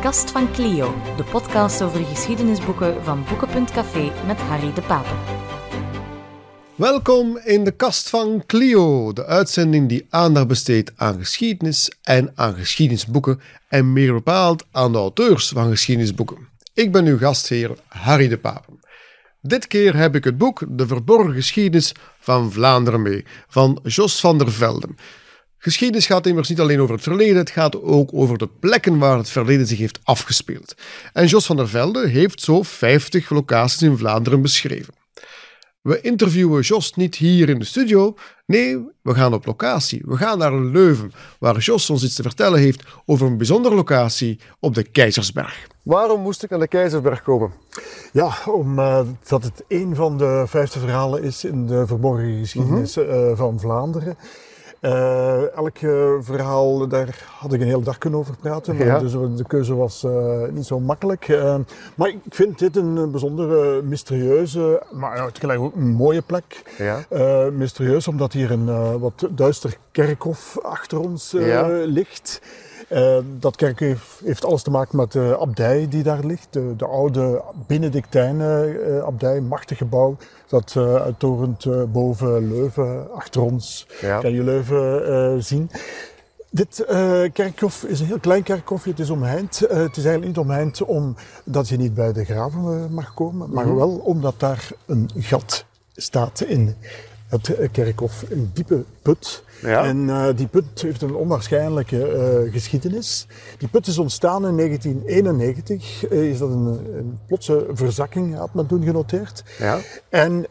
Kast van Clio, de podcast over geschiedenisboeken van Boeken.café met Harry de Pape. Welkom in de Kast van Clio, de uitzending die aandacht besteedt aan geschiedenis en aan geschiedenisboeken en meer bepaald aan de auteurs van geschiedenisboeken. Ik ben uw gastheer Harry de Pape. Dit keer heb ik het boek De Verborgen Geschiedenis van Vlaanderen mee, van Jos van der Velde. Geschiedenis gaat immers niet alleen over het verleden, het gaat ook over de plekken waar het verleden zich heeft afgespeeld. En Jos van der Velde heeft zo 50 locaties in Vlaanderen beschreven. We interviewen Jos niet hier in de studio. Nee, we gaan op locatie. We gaan naar Leuven, waar Jos ons iets te vertellen heeft over een bijzondere locatie op de Keizersberg. Waarom moest ik naar de Keizersberg komen? Ja, omdat het een van de vijfde verhalen is in de verborgen geschiedenis mm van Vlaanderen. Uh, elk uh, verhaal, daar had ik een hele dag kunnen over praten. Ja. Dus de keuze was uh, niet zo makkelijk. maar ik vind dit een bijzondere, mysterieuze, maar tegelijk ook een mooie plek. Ja. mysterieus omdat hier een wat duister kerkhof achter ons ja. ligt. Uh, dat kerkhof heeft alles te maken met de abdij die daar ligt. De, de oude Benedictijnen uh, abdij, machtig gebouw. Dat uh, uittorend boven Leuven, achter ons ja. kan je Leuven zien. Dit kerkhof is een heel klein kerkhofje. Het is omheind. het is eigenlijk niet omheind omdat je niet bij de graven mag komen. Maar mm -hmm. wel omdat daar een gat staat in het kerkhof. Een diepe put ja. En uh, die put heeft een onwaarschijnlijke uh, geschiedenis. Die put is ontstaan in 1991. Uh, is dat een, een, plotse verzakking, had men toen genoteerd. Ja. En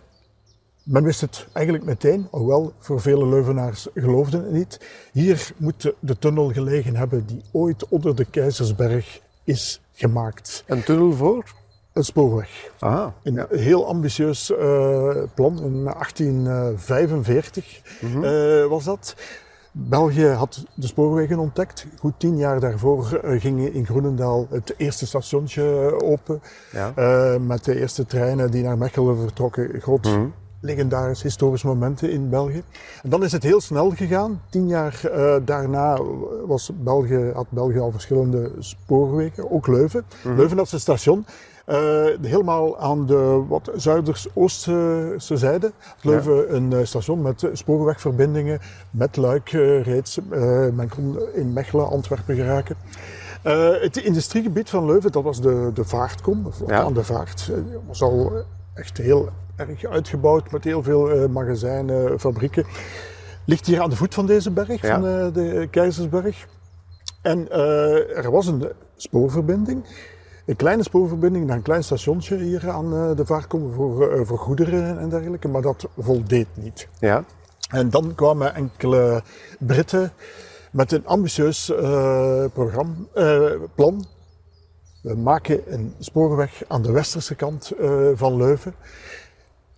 men wist het eigenlijk meteen, hoewel voor vele Leuvenaars geloofden het niet. Hier moet de tunnel gelegen hebben die ooit onder de Keizersberg is gemaakt. Een tunnel voor? Een spoorweg. Aha, een ja. heel ambitieus uh, plan. In 1845 mm -hmm. uh, was dat. België had de spoorwegen ontdekt. Goed tien jaar daarvoor uh, ging in Groenendaal het eerste stationtje open. Ja. met de eerste treinen die naar Mechelen vertrokken. Groot mm -hmm. Legendarisch historisch momenten in België. En dan is het heel snel gegaan. Tien jaar daarna was België, had België al verschillende spoorwegen. Ook Leuven. Mm -hmm. Leuven had zijn station. Uh, helemaal aan de wat zuiders-oostse zijde. Leuven ja. een uh, station met spoorwegverbindingen met Luik reeds. men kon in Mechelen, Antwerpen geraken. het industriegebied van Leuven, dat was de, de vaartkom, ja. aan de vaart. was al echt heel erg uitgebouwd met heel veel magazijnen, fabrieken. Ligt hier aan de voet van deze berg, ja. van de Keizersberg. En er was een spoorverbinding een kleine spoorverbinding naar een klein stationnetje hier aan eh, de vaart komen voor, voor goederen en dergelijke, maar dat voldeed niet. Ja. En dan kwamen enkele Britten met een ambitieus uh, programma, plan. We maken een spoorweg aan de westerse kant van Leuven.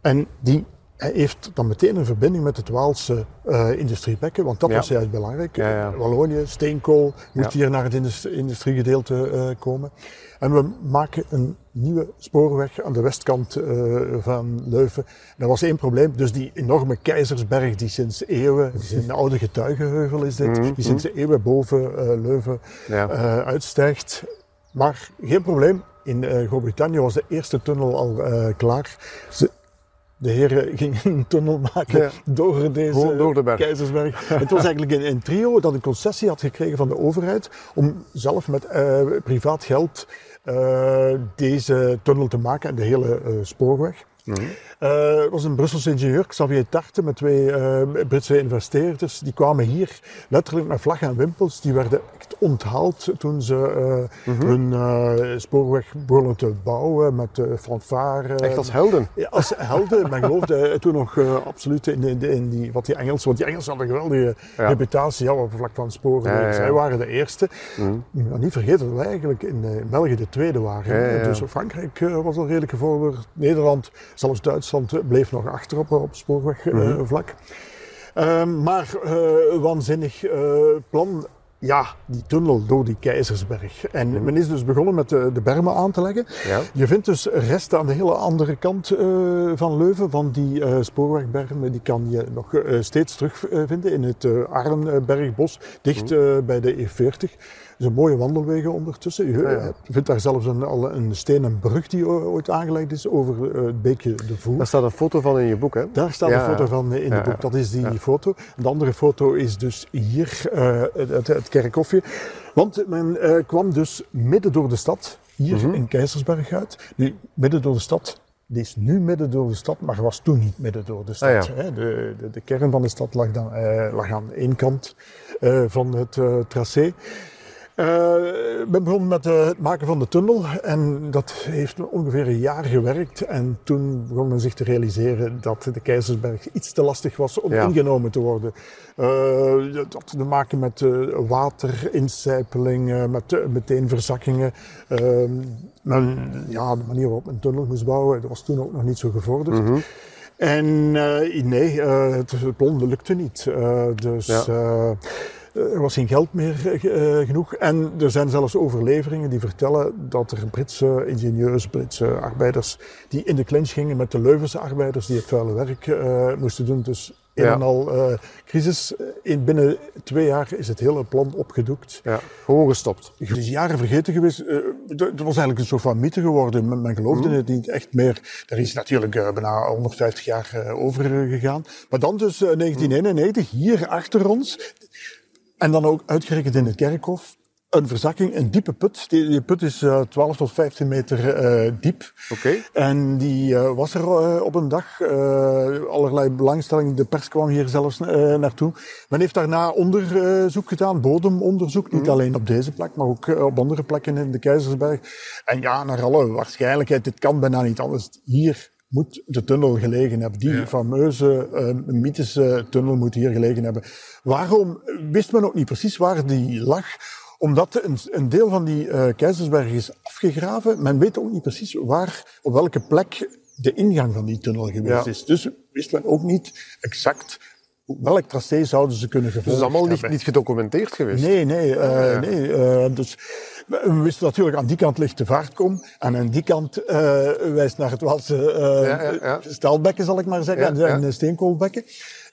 En die heeft dan meteen een verbinding met het Waalse uh, industriebekken, want dat ja. was juist belangrijk. Ja, ja. Wallonië, steenkool, moet hier naar het industriegedeelte uh, komen. En we maken een nieuwe spoorweg aan de westkant uh, van Leuven. Er was één probleem, dus die enorme Keizersberg die sinds eeuwen, een oude getuigenheuvel is dit, mm -hmm. die sinds eeuwen boven Leuven uitstijgt. Maar geen probleem, in Groot-Brittannië was de eerste tunnel al klaar. Ze, de heren gingen een tunnel maken ja. door deze door de Keizersberg. het was eigenlijk een, een, trio dat een concessie had gekregen van de overheid om zelf met uh, privaat geld uh, deze tunnel te maken en de hele uh, spoorweg. Mm -hmm. Uh, er was een Brusselse ingenieur, Xavier Tarte, met twee uh, Britse investeerders. Die kwamen hier letterlijk met vlag en wimpels. Die werden echt onthaald toen ze uh, mm -hmm. hun spoorweg begonnen te bouwen met fanfare. Echt als helden? Ja, als helden. Men geloofde toen nog absoluut in, in, in, die, wat die Engelsen, want die Engelsen hadden een geweldige ja. reputatie ja, op het vlak van sporen. Ja, Zij waren de eerste. Mm -hmm. niet vergeten dat wij eigenlijk in, in België de tweede waren. Dus Frankrijk was al redelijk gevorderd. Nederland, zelfs Duitsland Duitsland bleef nog achter op, op spoorwegvlak. Mm -hmm. uh, maar uh, waanzinnig uh, plan. Ja, die tunnel door die Keizersberg. En mm -hmm. men is dus begonnen met de, de bermen aan te leggen. Ja. Je vindt dus resten aan de hele andere kant uh, van Leuven, van die uh, spoorwegbermen. Die kan je nog uh, steeds terugvinden in het Arnbergbos, dicht mm -hmm. bij de E40. zijn mooie wandelwegen ondertussen. Je Ah, ja. vindt daar zelfs een, een stenen brug die ooit aangelegd is over eh, het beekje de Voer. Daar staat een foto van in je boek, hè? Daar staat een foto van eh, in het boek. Dat is die foto. De andere foto is dus hier, eh, het, het, het kerkhofje. Want men eh, kwam dus midden door de stad, hier Mhm. in Keizersberg uit. Nu, midden door de stad. Die is nu midden door de stad, maar was toen niet midden door de stad. Ah, ja. hè. De, de, de kern van de stad lag, dan, eh, lag aan één kant eh, van het tracé. Eh, Ik ben begonnen met eh, het maken van de tunnel en dat heeft ongeveer een jaar gewerkt. En toen begon men zich te realiseren dat de Keizersberg iets te lastig was om Ja. ingenomen te worden. Eh, dat had te maken met waterincijpeling, met meteen verzakkingen. Eh, men, ja, de manier waarop men een tunnel moest bouwen, dat was toen ook nog niet zo gevorderd. Mhm. En nee, het, het plan lukte niet. Dus Ja. Eh, er was geen geld meer eh, genoeg. En er zijn zelfs overleveringen die vertellen dat er Britse ingenieurs, Britse arbeiders, die in de clinch gingen met de Leuvense arbeiders die het vuile werk eh, moesten doen. Dus een Ja. en al eh, crisis. In binnen twee jaar is het hele plan opgedoekt. Ja, gewoon gestopt. Het is jaren vergeten geweest. Eh, Het was eigenlijk een soort van mythe geworden. Men, men geloofde het niet echt meer. Er is natuurlijk eh, bijna 150 jaar eh, over gegaan. Maar dan dus eh, 1991, hier achter ons. En dan ook uitgerekend in het kerkhof. Een verzakking, een diepe put. Die, die put is eh, 12 tot 15 meter eh, diep. Oké. En die eh, was er op een dag. allerlei belangstelling. De pers kwam hier zelfs naartoe. Men heeft daarna onderzoek gedaan, bodemonderzoek. Niet alleen op deze plek, maar ook op andere plekken in de Keizersberg. En ja, naar alle waarschijnlijkheid, dit kan bijna niet anders. Hier moet de tunnel gelegen hebben. Die fameuze, eh, mythische tunnel moet hier gelegen hebben. Waarom wist men ook niet precies waar die lag? Omdat een, een deel van die eh Keizersberg is afgegraven. Men weet ook niet precies waar, op welke plek de ingang van die tunnel geweest Ja. is. Dus wist men ook niet exact welk tracé zouden ze kunnen Dus gevolgd het is allemaal niet, gedocumenteerd geweest. Nee, nee, eh, Ah, ja. nee. eh, dus we wisten natuurlijk aan die kant ligt de vaartkom en aan die kant eh, wijst naar het Waalse eh Ja, staalbekken, zal ik maar zeggen, en steenkoolbekken.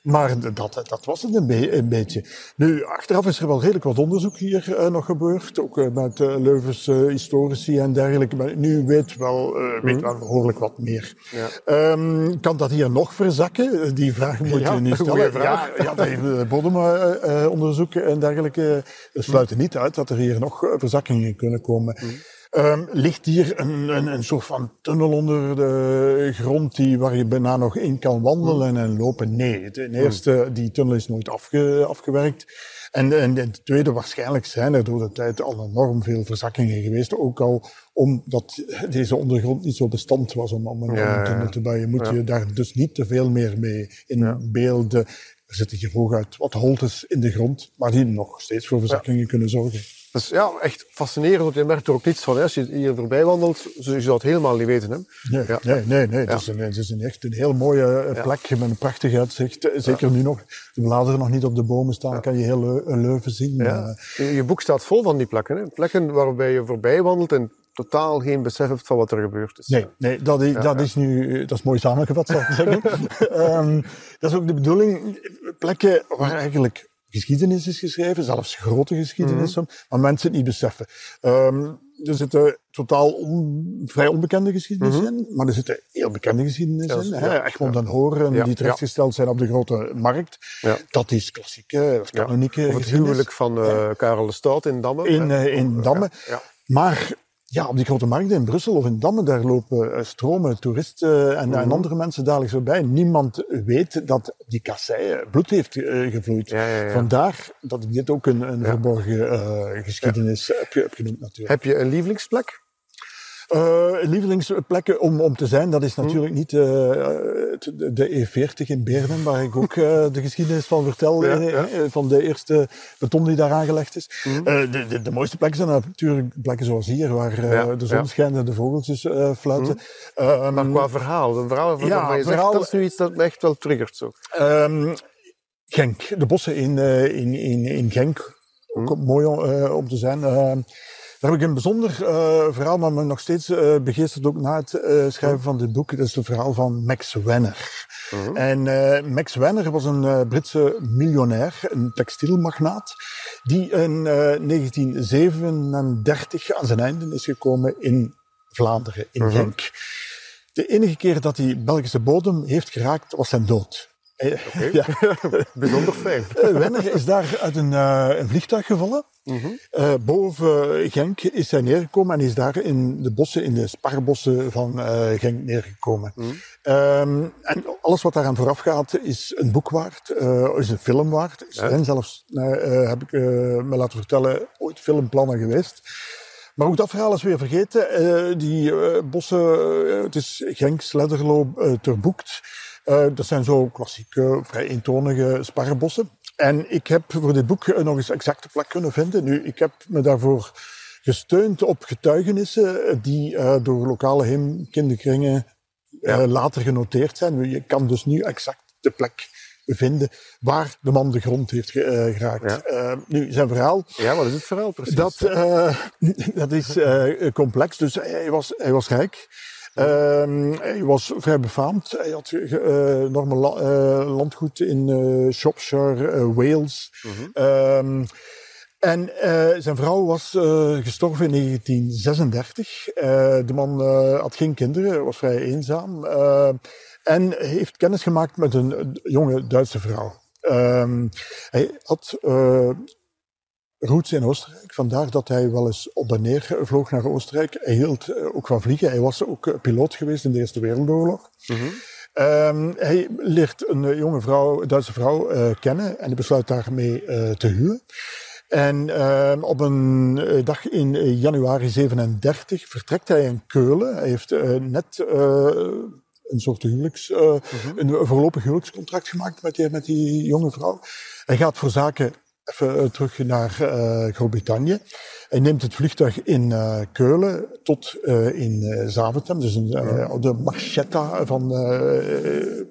Maar dat, dat was het een, be- een beetje. Nu, achteraf is er wel redelijk wat onderzoek hier eh, nog gebeurd. Ook eh, met uh, Leuvense historici en dergelijke. Maar nu weet wel, weet wel behoorlijk wat meer. Ja. Ehm, kan dat hier nog verzakken? Die vraag moet Ja, je nu stellen. vraag. Ja, ja, dat heeft eh, bodemonderzoek en dergelijke sluiten niet uit dat er hier nog verzakkingen kunnen komen. Ehm, ligt hier een, een, een soort van tunnel onder de grond die, waar je bijna nog in kan wandelen en lopen? Nee, ten eerste, die tunnel is nooit afge, afgewerkt. En, en ten tweede, waarschijnlijk zijn er door de tijd al enorm veel verzakkingen geweest. Ook al omdat deze ondergrond niet zo bestand was om, om een, Ja, tunnel te bouwen. Je moet Ja. je daar dus niet te veel meer mee in beelden. Er zitten hier hooguit wat holtes in de grond, maar die nog steeds voor verzakkingen kunnen zorgen. Dus ja, echt fascinerend, want je merkt er ook niets van. Hè. Als je hier voorbij wandelt, je zou het helemaal niet weten. Hè. Nee, Ja. nee, nee, nee. Het, is een, het is een echt een heel mooie eh, plek met een prachtig uitzicht. Eh, Zeker nu nog, de bladeren nog niet op de bomen staan, kan je heel Leu- Leuven zien. Ja. Eh, Je, je boek staat vol van die plekken. Hè. Plekken waarbij je voorbij wandelt en totaal geen besef hebt van wat er gebeurd is. Nee, nee dat, is, dat is nu, dat is mooi samengevat, zou ik zeggen. Ehm, dat is ook de bedoeling. Plekken waar eigenlijk geschiedenis is geschreven, zelfs grote geschiedenis, soms, maar mensen het niet beseffen. Ehm, er zitten totaal on- vrij onbekende geschiedenis in, maar er zitten heel bekende geschiedenis in. ja, hè. Egmond en Horen, Ja, die terechtgesteld zijn op de grote markt. Dat is klassieke, dat is kanonieke Of het huwelijk van eh, Karel de Stout in Damme. in, eh, in Damme. Maar ja, op die grote markten in Brussel of in Damme, daar lopen eh, stromen toeristen en, Mhm. en andere mensen dagelijks voorbij. Niemand weet dat die kassei bloed heeft eh, gevloeid. Ja, ja, ja. Vandaar dat ik dit ook een, een verborgen eh, geschiedenis heb, heb genoemd natuurlijk. Heb je een lievelingsplek? Eh, lievelingsplekken om, om te zijn, dat is natuurlijk niet eh, de, de E40 in Beerden, waar ik ook eh, de geschiedenis van vertel, Ja, ja. van de eerste beton die daar aangelegd is. Eh, de, de, de mooiste plekken zijn natuurlijk plekken zoals hier, waar Ja, de zon schijnt en de vogeltjes fluiten. Ehm, Maar qua verhaal, een verhaal Ja, je zegt, dat is nu iets dat me echt wel triggert. Zo. Ehm, Genk, de bossen in, in, in, in Genk. Ook mooi om, om te zijn. Daar heb ik een bijzonder uh, verhaal, maar me nog steeds uh, begeesterd ook na het uh, schrijven van dit boek. Dat is het verhaal van Max Wenner. -huh. En Max Wenner was een Britse miljonair, een textielmagnaat, die in 1937 aan zijn einde is gekomen in Vlaanderen, in -huh. Genk. De enige keer dat hij Belgische bodem heeft geraakt, was zijn dood. Okay. ja. Bijzonder fijn. Wenner is daar uit een, een vliegtuig gevallen. Uh, boven Genk is hij neergekomen en is daar in de bossen, in de sparbossen van uh, Genk neergekomen. -huh. um, en alles wat daaraan vooraf gaat is een boek waard, is een film waard. Er zijn zelfs, heb ik me laten vertellen, ooit filmplannen geweest. Maar ook dat verhaal is weer vergeten. die bossen, het is Genk, Sledderlo, Terboekt. Dat zijn zo klassieke, vrij eentonige sparrenbossen. En ik heb voor dit boek nog eens exacte plek kunnen vinden. Nu, ik heb me daarvoor gesteund op getuigenissen die uh, door lokale heemkinderkringen ja. uh, later genoteerd zijn. Je kan dus nu exact de plek vinden waar de man de grond heeft ge, uh, geraakt. Ja. nu, zijn verhaal... Ja, wat is het verhaal precies? Dat, dat is complex. Dus hij was, hij was rijk. Um, hij was vrij befaamd. Hij had enorme la uh, landgoed in Shropshire, Wales. -hmm. um, en zijn vrouw was gestorven in 1936. de man had geen kinderen, was vrij eenzaam. en heeft kennis gemaakt met een jonge Duitse vrouw. Um, hij had roots in Oostenrijk. Vandaar dat hij wel eens op en neer vloog naar Oostenrijk. Hij hield ook van vliegen. Hij was ook piloot geweest in de Eerste Wereldoorlog. Mm -hmm. um, hij leert een jonge vrouw, een Duitse vrouw uh, kennen en hij besluit daarmee uh, te huwen. En uh, op een dag in januari 37 vertrekt hij in Keulen. Hij heeft net een soort huwelijks, mm -hmm. een voorlopig huwelijkscontract gemaakt met die, met die jonge vrouw. Hij gaat voor zaken even terug naar uh, Groot-Brittannië. Hij neemt het vliegtuig in uh, Keulen tot uh, in Zaventem, dus een, ja. de Marchetta van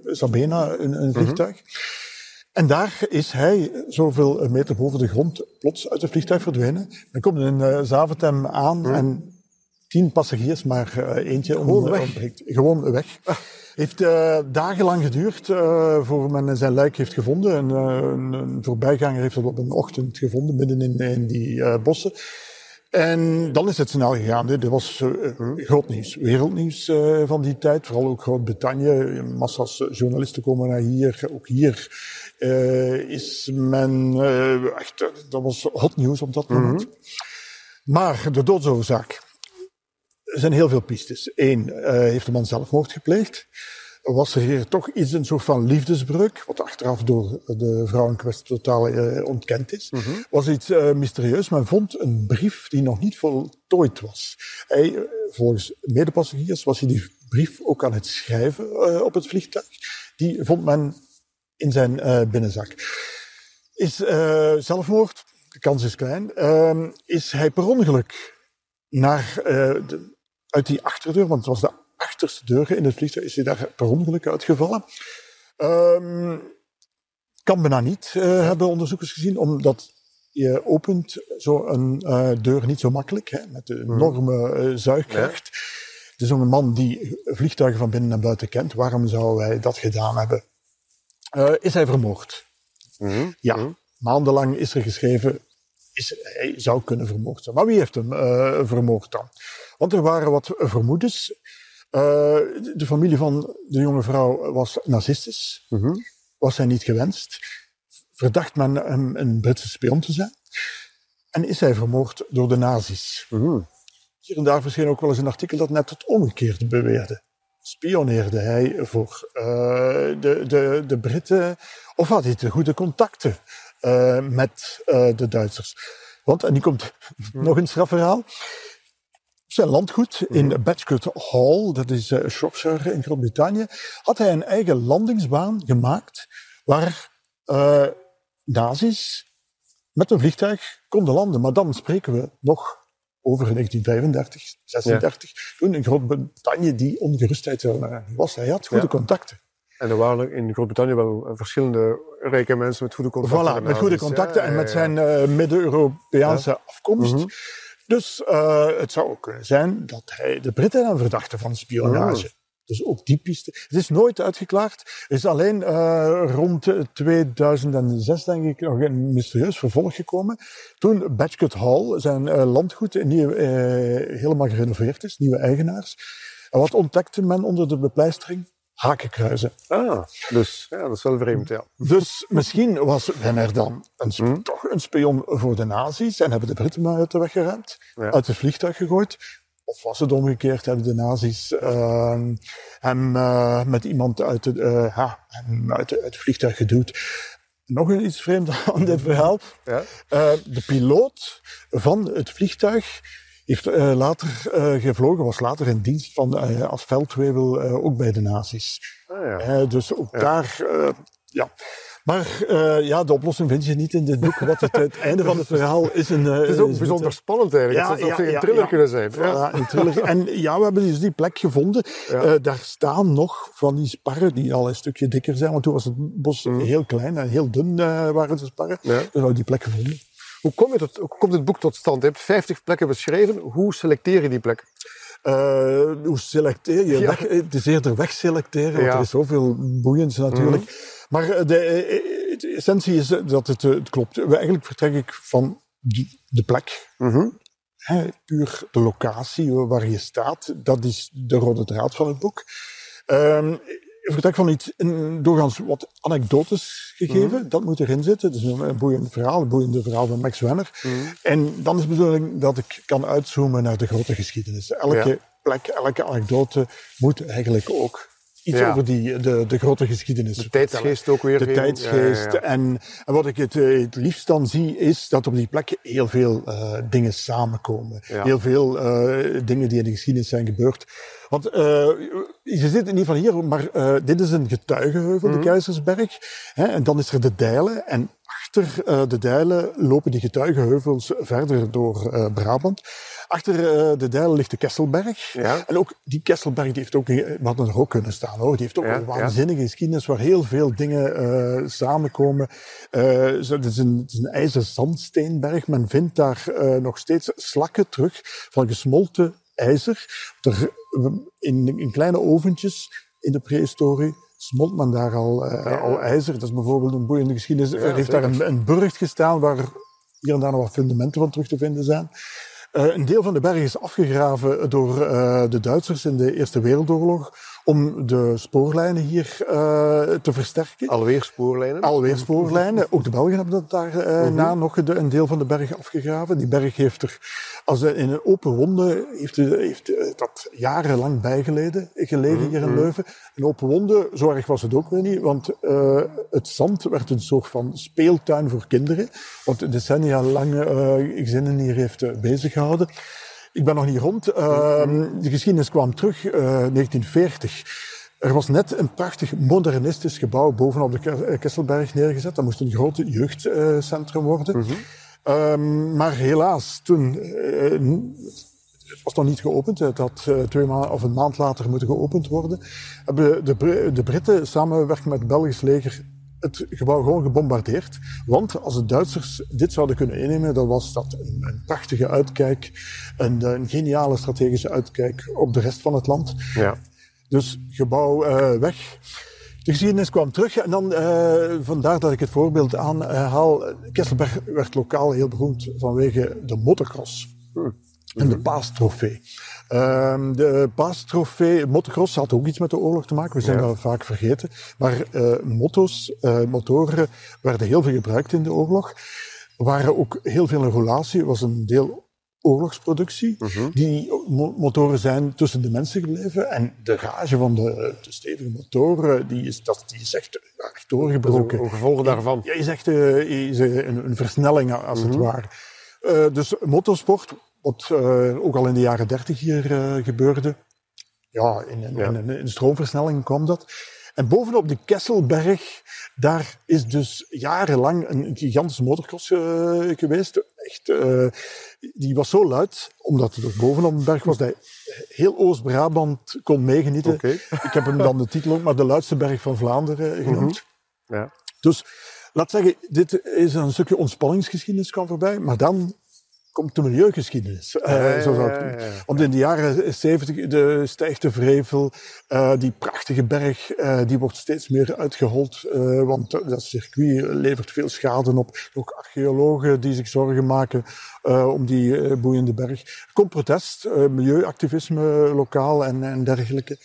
Sabena, een, een vliegtuig. En daar is hij zoveel meter boven de grond plots uit het vliegtuig verdwenen. Dan komt in Zaventem aan -hmm. en tien passagiers, maar eentje Gewoon weg. Gewoon weg. Heeft uh, dagenlang geduurd uh, voor men zijn lijk heeft gevonden. En, een, een, voorbijganger heeft het op een ochtend gevonden, midden in, in die bossen. En dan is het snel gegaan. Dit was groot nieuws, wereldnieuws van die tijd. Vooral ook Groot-Brittannië. Massa's journalisten komen naar hier. Ook hier is men echt, dat was hot nieuws op dat moment. Mm -hmm. Maar de doodsoorzaak. Er zijn heel veel pistes. Eén, uh, heeft de man zelfmoord gepleegd? Was er hier toch iets, een soort van liefdesbreuk, wat achteraf door de vrouw in kwestie totaal uh, ontkend is? Mm -hmm. Was iets uh, mysterieus. Men vond een brief die nog niet voltooid was. Hij, volgens medepassagiers was hij die brief ook aan het schrijven op het vliegtuig. Die vond men in zijn binnenzak. Is zelfmoord, de kans is klein, ehm, is hij per ongeluk naar de, uit die achterdeur, want het was de achterste deur in het vliegtuig, is hij daar per ongeluk uitgevallen. Um, kan bijna niet, uh, hebben onderzoekers gezien, omdat je opent zo'n uh, deur niet zo makkelijk, hè, met de enorme uh, zuigkracht. Ja. Is een man die vliegtuigen van binnen naar buiten kent. Waarom zou hij dat gedaan hebben? is hij vermoord? Mm -hmm. Ja. Mm -hmm. Maandenlang is er geschreven, is, hij zou kunnen vermoord zijn. Maar wie heeft hem vermoord dan? Want er waren wat vermoedens. Uh, de familie van de jonge vrouw was nazistisch. -hmm. Was hij niet gewenst. Verdacht men hem een Britse spion te zijn. En is hij vermoord door de nazi's. -hmm. Hier en daar verscheen ook wel eens een artikel dat net het omgekeerde beweerde. Spioneerde hij voor uh, de, de, de Britten of had hij te goede contacten uh, met de Duitsers? Want, en nu komt -hmm. nog een strafverhaal zijn landgoed in mm. Batchcote Hall, dat is uh, Shropshire in Groot-Brittannië, had hij een eigen landingsbaan gemaakt waar nazi's met een vliegtuig konden landen. Maar dan spreken we nog over 1935, 36, ja. toen in Groot-Brittannië die ongerustheid er was. Hij had goede ja. contacten. En er waren in Groot-Brittannië wel verschillende rijke mensen met goede contacten. Voilà, met goede contacten ja, en met zijn uh, Midden-Europese afkomst. Mm -hmm Dus uh, het zou ook kunnen zijn dat hij de Britten aan verdachte van spionage. Oh. Dus ook die piste. Het is nooit uitgeklaard. Er is alleen uh, rond 2006, denk ik, nog een mysterieus vervolg gekomen. Toen Batchcut Hall, zijn uh, landgoed, nieuw, uh, helemaal gerenoveerd is, nieuwe eigenaars. En wat ontdekte men onder de bepleistering? Hakenkruizen. Ah, dus ja, dat is wel vreemd, ja. Dus misschien was men er dan een, hm? toch een spion voor de nazi's en hebben de Britten maar uit de weg geruimd, ja. uit het vliegtuig gegooid. Of was het omgekeerd, hebben de nazi's uh, hem uh, met iemand uit, de, uh, ha, hem uit, uit, het vliegtuig geduwd. Nog iets vreemd aan dit verhaal. Ja? Uh, de piloot van het vliegtuig heeft later gevlogen, was later in dienst van, als veldwebel ook bij de nazi's. Ah, ja. dus ook ja. daar, ja. Maar uh, ja, de oplossing vind je niet in dit boek. Wat het, het einde van het verhaal is een... Uh, het is ook bijzonder spannend eigenlijk. Ja, het zou ja, een thriller kunnen zijn. Ja. een thriller. En ja, we hebben dus die plek gevonden. Uh, daar staan nog van die sparren die al een stukje dikker zijn. Want toen was het bos mm. heel klein en heel dun waren de sparren. Dus we hebben die plek gevonden. Hoe, kom je tot, hoe komt het boek tot stand? Je hebt 50 plekken beschreven. Hoe selecteer je die plek? Uh, hoe selecteer je? Weg, het is eerder wegselecteren, want er is zoveel boeiends natuurlijk. Mm. Maar eh, de, eh, de, essentie is dat het, het klopt. Eigenlijk vertrek ik van de plek. Mm puur de locatie waar je staat. Dat is de rode draad van het boek. Um, ik vertrek van iets, doorgaans wat anekdotes gegeven. Mm Dat moet erin zitten. Dus een boeiend verhaal, een boeiende verhaal van Max Wenner. Mm En dan is de bedoeling dat ik kan uitzoomen naar de grote geschiedenis. Elke plek, elke anekdote moet eigenlijk ook iets over die, de, de grote geschiedenis. De tijdsgeest ook weer. De tijdsgeest. Ja, en, en, wat ik het, eh, het liefst dan zie, is dat op die plek heel veel uh, dingen samenkomen. Heel veel uh, dingen die in de geschiedenis zijn gebeurd. Want uh, je zit in ieder geval hier, maar uh, dit is een getuigenheuvel, mm -hmm. de mhm. Keizersberg. Hè, en dan is er de Dijlen. En achter uh, de Dijlen lopen die getuigenheuvels verder door Brabant. Achter de Dijl ligt de Kesselberg. Ja. En ook die Kesselberg die heeft ook, we hadden er ook kunnen staan hoor. Die heeft ook ja, een waanzinnige ja. geschiedenis waar heel veel dingen samenkomen. Het, is een, het is een ijzerzandsteenberg. Men vindt daar nog steeds slakken terug van gesmolten ijzer. Er, in, in kleine oventjes in de prehistorie smolt men daar al, uh, al ijzer. Dat is bijvoorbeeld een boeiende geschiedenis. er heeft daar een, een burcht gestaan waar hier en daar nog wat fundamenten van terug te vinden zijn. Uh, een deel van de berg is afgegraven door uh, de Duitsers in de Eerste Wereldoorlog om de spoorlijnen hier uh, te versterken. Alweer spoorlijnen? Alweer spoorlijnen. Ook de Belgen hebben dat daarna uh, uh nog de, een deel van de berg afgegraven. Die berg heeft er, als in een open wonde, heeft, heeft dat jarenlang bijgeleden, gelegen hier in mhm. Leuven. Een open wonde, zo erg was het ook weer niet, want het zand werd een soort van speeltuin voor kinderen, wat decennia lang gezinnen hier heeft bezig gehouden. Ik ben nog niet rond. Uh, de geschiedenis kwam terug, uh, 1940. Er was net een prachtig modernistisch gebouw bovenop de Kesselberg neergezet. Dat moest een groot jeugdcentrum worden. Mm -hmm. maar helaas, toen... Uh, het was nog niet geopend. Het had uh, twee maanden of een maand later moeten geopend worden. Hebben de, de Britten samenwerking met het Belgisch leger het gebouw gewoon gebombardeerd. Want als de Duitsers dit zouden kunnen innemen, dan was dat een, een prachtige uitkijk, een, een, geniale strategische uitkijk op de rest van het land. Ja. Dus gebouw uh, weg. De geschiedenis kwam terug en dan, uh, vandaar dat ik het voorbeeld aanhaal. Kesselberg werd lokaal heel beroemd vanwege de motocross. En de paastrofee. Um, de paastrofee, motocross had ook iets met de oorlog te maken. We zijn ja. dat vaak vergeten. Maar uh, motto's, uh, motoren werden heel veel gebruikt in de oorlog. Waren ook heel veel relatie, was een deel oorlogsproductie. Uh -huh. Die motoren zijn tussen de mensen gebleven. En de rage van de, de stevige motoren, die is, dat, die is echt, echt doorgebroken. Een gevolgen daarvan. Ja, is echt uh, is een, een, versnelling als uh -huh. het ware. Uh, dus motorsport wat uh, ook al in de jaren dertig hier uh, gebeurde. Ja, in, in, ja. in, in stroomversnelling kwam dat. En bovenop de Kesselberg, daar is dus jarenlang een gigantische motocross uh, geweest. Echt, uh, die was zo luid, omdat het ook bovenop de berg was, dat heel Oost-Brabant kon meegenieten. Okay. Ik heb hem dan de titel ook maar de luidste berg van Vlaanderen genoemd. Mm -hmm. ja. Dus laat zeggen, dit is een stukje ontspanningsgeschiedenis kwam voorbij, maar dan komt de milieugeschiedenis. Uh, zo zou het Want in de jaren 70 de, stijgt de Vrevel, uh, die prachtige berg, uh, die wordt steeds meer uitgehold, want dat circuit levert veel schade op. Ook archeologen die zich zorgen maken om die boeiende berg. Er komt protest, milieuactivisme lokaal en, en dergelijke.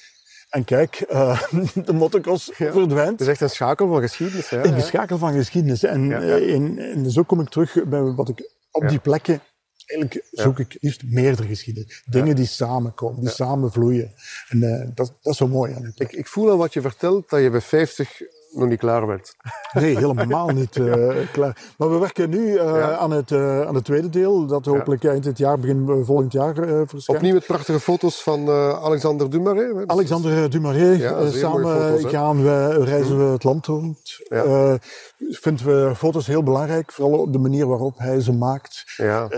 En kijk, uh, de motocross verdwijnt. Het is echt een schakel van geschiedenis. Hè? Een schakel van geschiedenis. En, ja, ja. In, in, zo kom ik terug bij wat ik op die plekken eigenlijk zoek ik liefst meerdere geschiedenis. Dingen die samenkomen, die samenvloeien. En uh, dat, dat is zo mooi ik, ik voel aan wat je vertelt dat je bij 50 nog niet klaar bent. Nee, helemaal niet uh, klaar. Maar we werken nu uh, aan, het, uh, aan het tweede deel, dat hopelijk eind dit jaar, begin volgend jaar verschijnt. Opnieuw met prachtige foto's van Alexander Dumaré. Alexander Dumaré. Ja, samen foto's, gaan we, reizen we het land rond. Vinden we foto's heel belangrijk, vooral op de manier waarop hij ze maakt.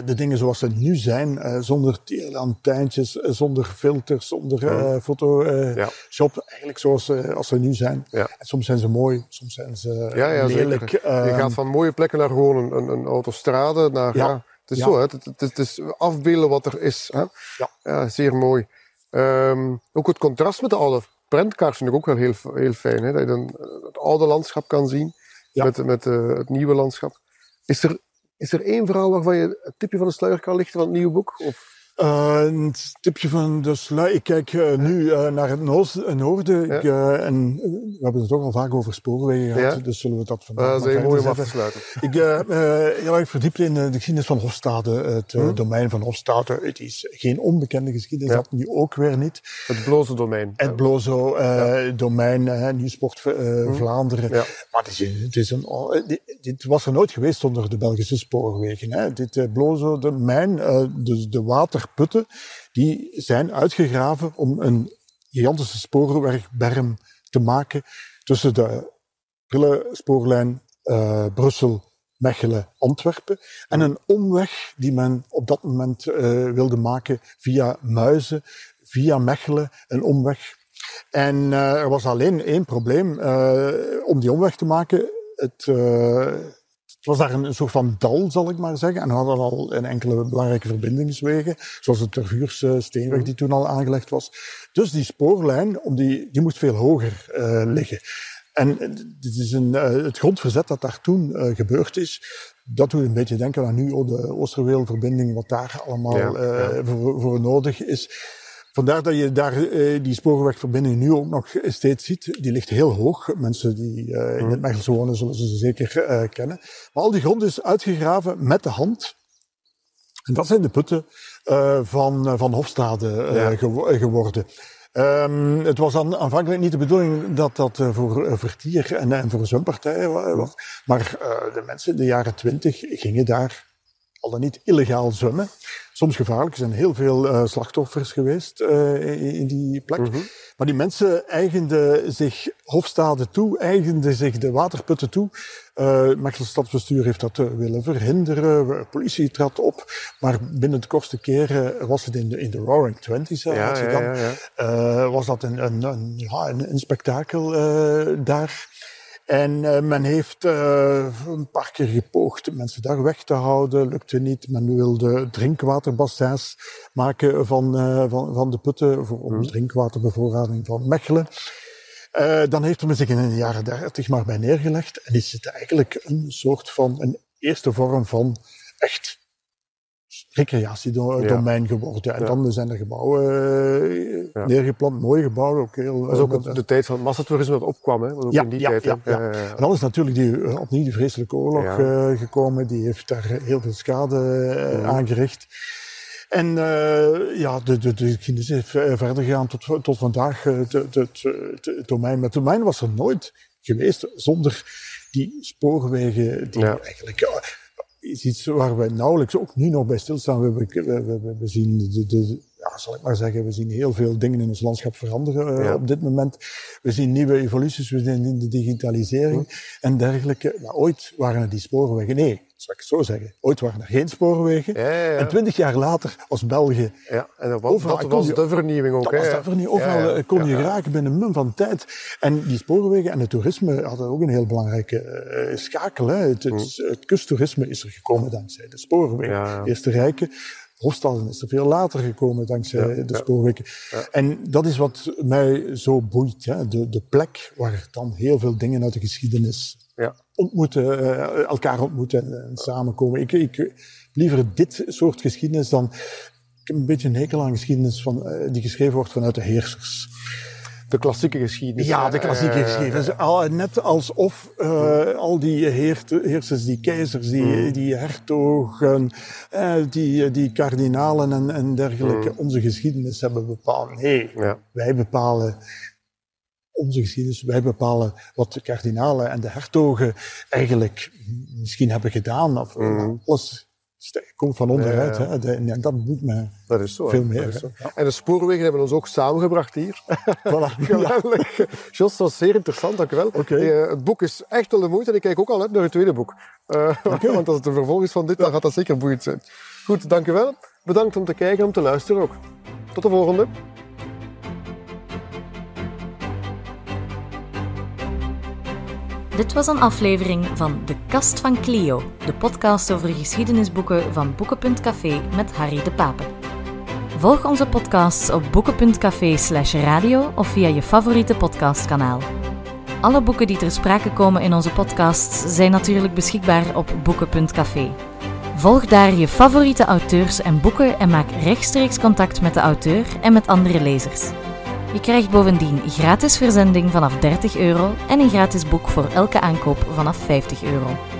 De dingen zoals ze nu zijn, zonder tierlantijntjes, zonder filters, zonder ja. Photoshop. Eigenlijk zoals als ze nu zijn. En soms zijn ze mooi soms zijn ze ja, ja, lelijk. je ehm, gaat van mooie plekken naar gewoon een, een, een autostrade. Naar, ja. het is zo, hè? Het, het, is afbeelden wat er is. Hè? Ja. ja zeer mooi. Um, ook het contrast met de oude prentkaart vind ik ook wel heel, heel fijn. Hè? Dat je dan het oude landschap kan zien met, met uh, het nieuwe landschap. Is er, is er één verhaal waarvan je het tipje van de sluier kan lichten van het nieuwe boek? Of? Uh, een tipje van de sluier. Ik kijk uh, nu uh, naar het noorden. Ja. Ik, en we hebben het toch al vaak over spoorwegen gehad, ja. dus zullen we dat vandaag Dat is een mooi om af te sluiten. Ik heel erg verdiept in de geschiedenis van Hofstade, het hm? domein van Hofstade. Het is geen onbekende geschiedenis, dat nu ook weer niet. Het Blozo domein. Het Blozo domein, Nieuwsport hm? Vlaanderen. Maar het is, het is een, dit, dit, was er nooit geweest zonder de Belgische spoorwegen. Hè. Dit Blozo domein, de, de water putten, die zijn uitgegraven om een gigantische spoorwegberm te maken tussen de spoorlijn uh, Brussel, Mechelen, Antwerpen en een omweg die men op dat moment uh, wilde maken via Muizen, via Mechelen, een omweg. En uh, er was alleen één probleem om die omweg te maken. Het was daar een, soort van dal, zal ik maar zeggen. En we hadden al een enkele belangrijke verbindingswegen, zoals de Tervuurse steenweg die toen al aangelegd was. Dus die spoorlijn, om die, die moest veel hoger uh, liggen. En dit is een, uh, het grondverzet dat daar toen uh, gebeurd is, dat doet een beetje denken aan nu oh, de Oosterweelverbinding, wat daar allemaal ja, ja. Voor, voor nodig is. Vandaar dat je daar uh, die spoorwegverbinding nu ook nog steeds ziet. Die ligt heel hoog. Mensen die uh, in het mhm. Mechelse wonen zullen ze zeker uh, kennen. Maar al die grond is uitgegraven met de hand. En dat zijn de putten van, van Hofstade ja. geworden. Um, het was aan, aanvankelijk niet de bedoeling dat dat voor vertier en, en voor zwempartijen was. Maar de mensen in de jaren twintig gingen daar al dan niet illegaal zwemmen. Soms gevaarlijk. Er zijn heel veel uh, slachtoffers geweest uh, in, die plek. Mm -hmm. Maar die mensen eigenden zich hofstaden toe, eigenden zich de waterputten toe. Uh, Mechelse stadsbestuur heeft dat willen verhinderen. Politie trad op. Maar binnen de kortste keren was het in de, in de Roaring Twenties. Ja, ja, ja, ja. was dat een, een, een, een spektakel daar. En uh, men heeft uh, een paar keer gepoogd mensen daar weg te houden, lukte niet. Men wilde drinkwaterbassins maken van, uh, van, van de putten voor om mhm. drinkwaterbevoorrading van Mechelen. dan heeft men zich in de jaren dertig maar bij neergelegd en is het eigenlijk een soort van een eerste vorm van echt recreatiedomein geworden. En dan zijn er gebouwen uh, neergeplant, mooie gebouwen. Ook heel, dat is ook uh, de tijd van massatoerisme dat opkwam, hè? Ook ja, in die tijd, ja, ja. En dan is natuurlijk die, opnieuw die vreselijke oorlog uh, gekomen. Die heeft daar heel veel schade mm. aangericht. En ja, de, de, de geschiedenis is verder gegaan tot, tot vandaag. Het domein. Maar het domein was er nooit geweest zonder die spoorwegen die eigenlijk is iets waar we nauwelijks ook nu nog bij stilstaan. We, we, we, we zien de, de, ja, zal ik maar zeggen, we zien heel veel dingen in ons landschap veranderen uh, op dit moment. We zien nieuwe evoluties, we zien de digitalisering hm. en dergelijke. Maar ooit waren het die spoorwegen. Nee, zal ik het zo zeggen, ooit waren er geen spoorwegen. Ja, ja, ja. En twintig jaar later was België Ja, en dat was, Overal dat kon was je- de vernieuwing ook. Dat was niet. Overal eh, kon je geraken binnen een mum van tijd. En die spoorwegen en het toerisme hadden ook een heel belangrijke eh, schakel. Hè. Het, het, het kusttoerisme is er gekomen dankzij de spoorwegen. Mm. Eerste Rijken. Hofstadden is er veel later gekomen dankzij Ja, de ja. spoorwegen. En dat is wat mij zo boeit. Hè. De, de plek waar dan heel veel dingen uit de geschiedenis Ja. ontmoeten, eh, elkaar ontmoeten en, en samenkomen. Ik, ik liever dit soort geschiedenis dan. Ik heb een beetje een hekel aan geschiedenis van, eh, die geschreven wordt vanuit de heersers. De klassieke geschiedenis. Ja, de klassieke Eh, geschiedenis. Al- Net alsof al die heert- heersers, die keizers, die, die hertogen, die, die kardinalen en, en dergelijke onze geschiedenis hebben bepaald. Nee, Ja. wij bepalen onze geschiedenis, wij bepalen wat de kardinalen en de hertogen eigenlijk misschien hebben gedaan. Of, Alles ste- komt van onderuit. Ja, ja. Hè. De- En dat moet Dat is zo. veel meer. Is zo. En de spoorwegen hebben ons ook samengebracht hier. Voilà. Geweldig. Jos, dat was zeer interessant, dank u wel. Eh, het boek is echt wel de moeite en ik kijk ook al uit naar het tweede boek. Eh, Want als het een vervolg is van dit, dan gaat dat zeker boeiend zijn. Goed, dank u wel. Bedankt om te kijken en om te luisteren ook. Tot de volgende. Dit was een aflevering van De Kast van Clio, de podcast over geschiedenisboeken van Boeken.café met Harry de Pape. Volg onze podcasts op boeken.café slash radio of via je favoriete podcastkanaal. Alle boeken die ter sprake komen in onze podcasts zijn natuurlijk beschikbaar op boeken.café. Volg daar je favoriete auteurs en boeken en maak rechtstreeks contact met de auteur en met andere lezers. Je krijgt bovendien gratis verzending vanaf 30 euro en een gratis boek voor elke aankoop vanaf 50 euro.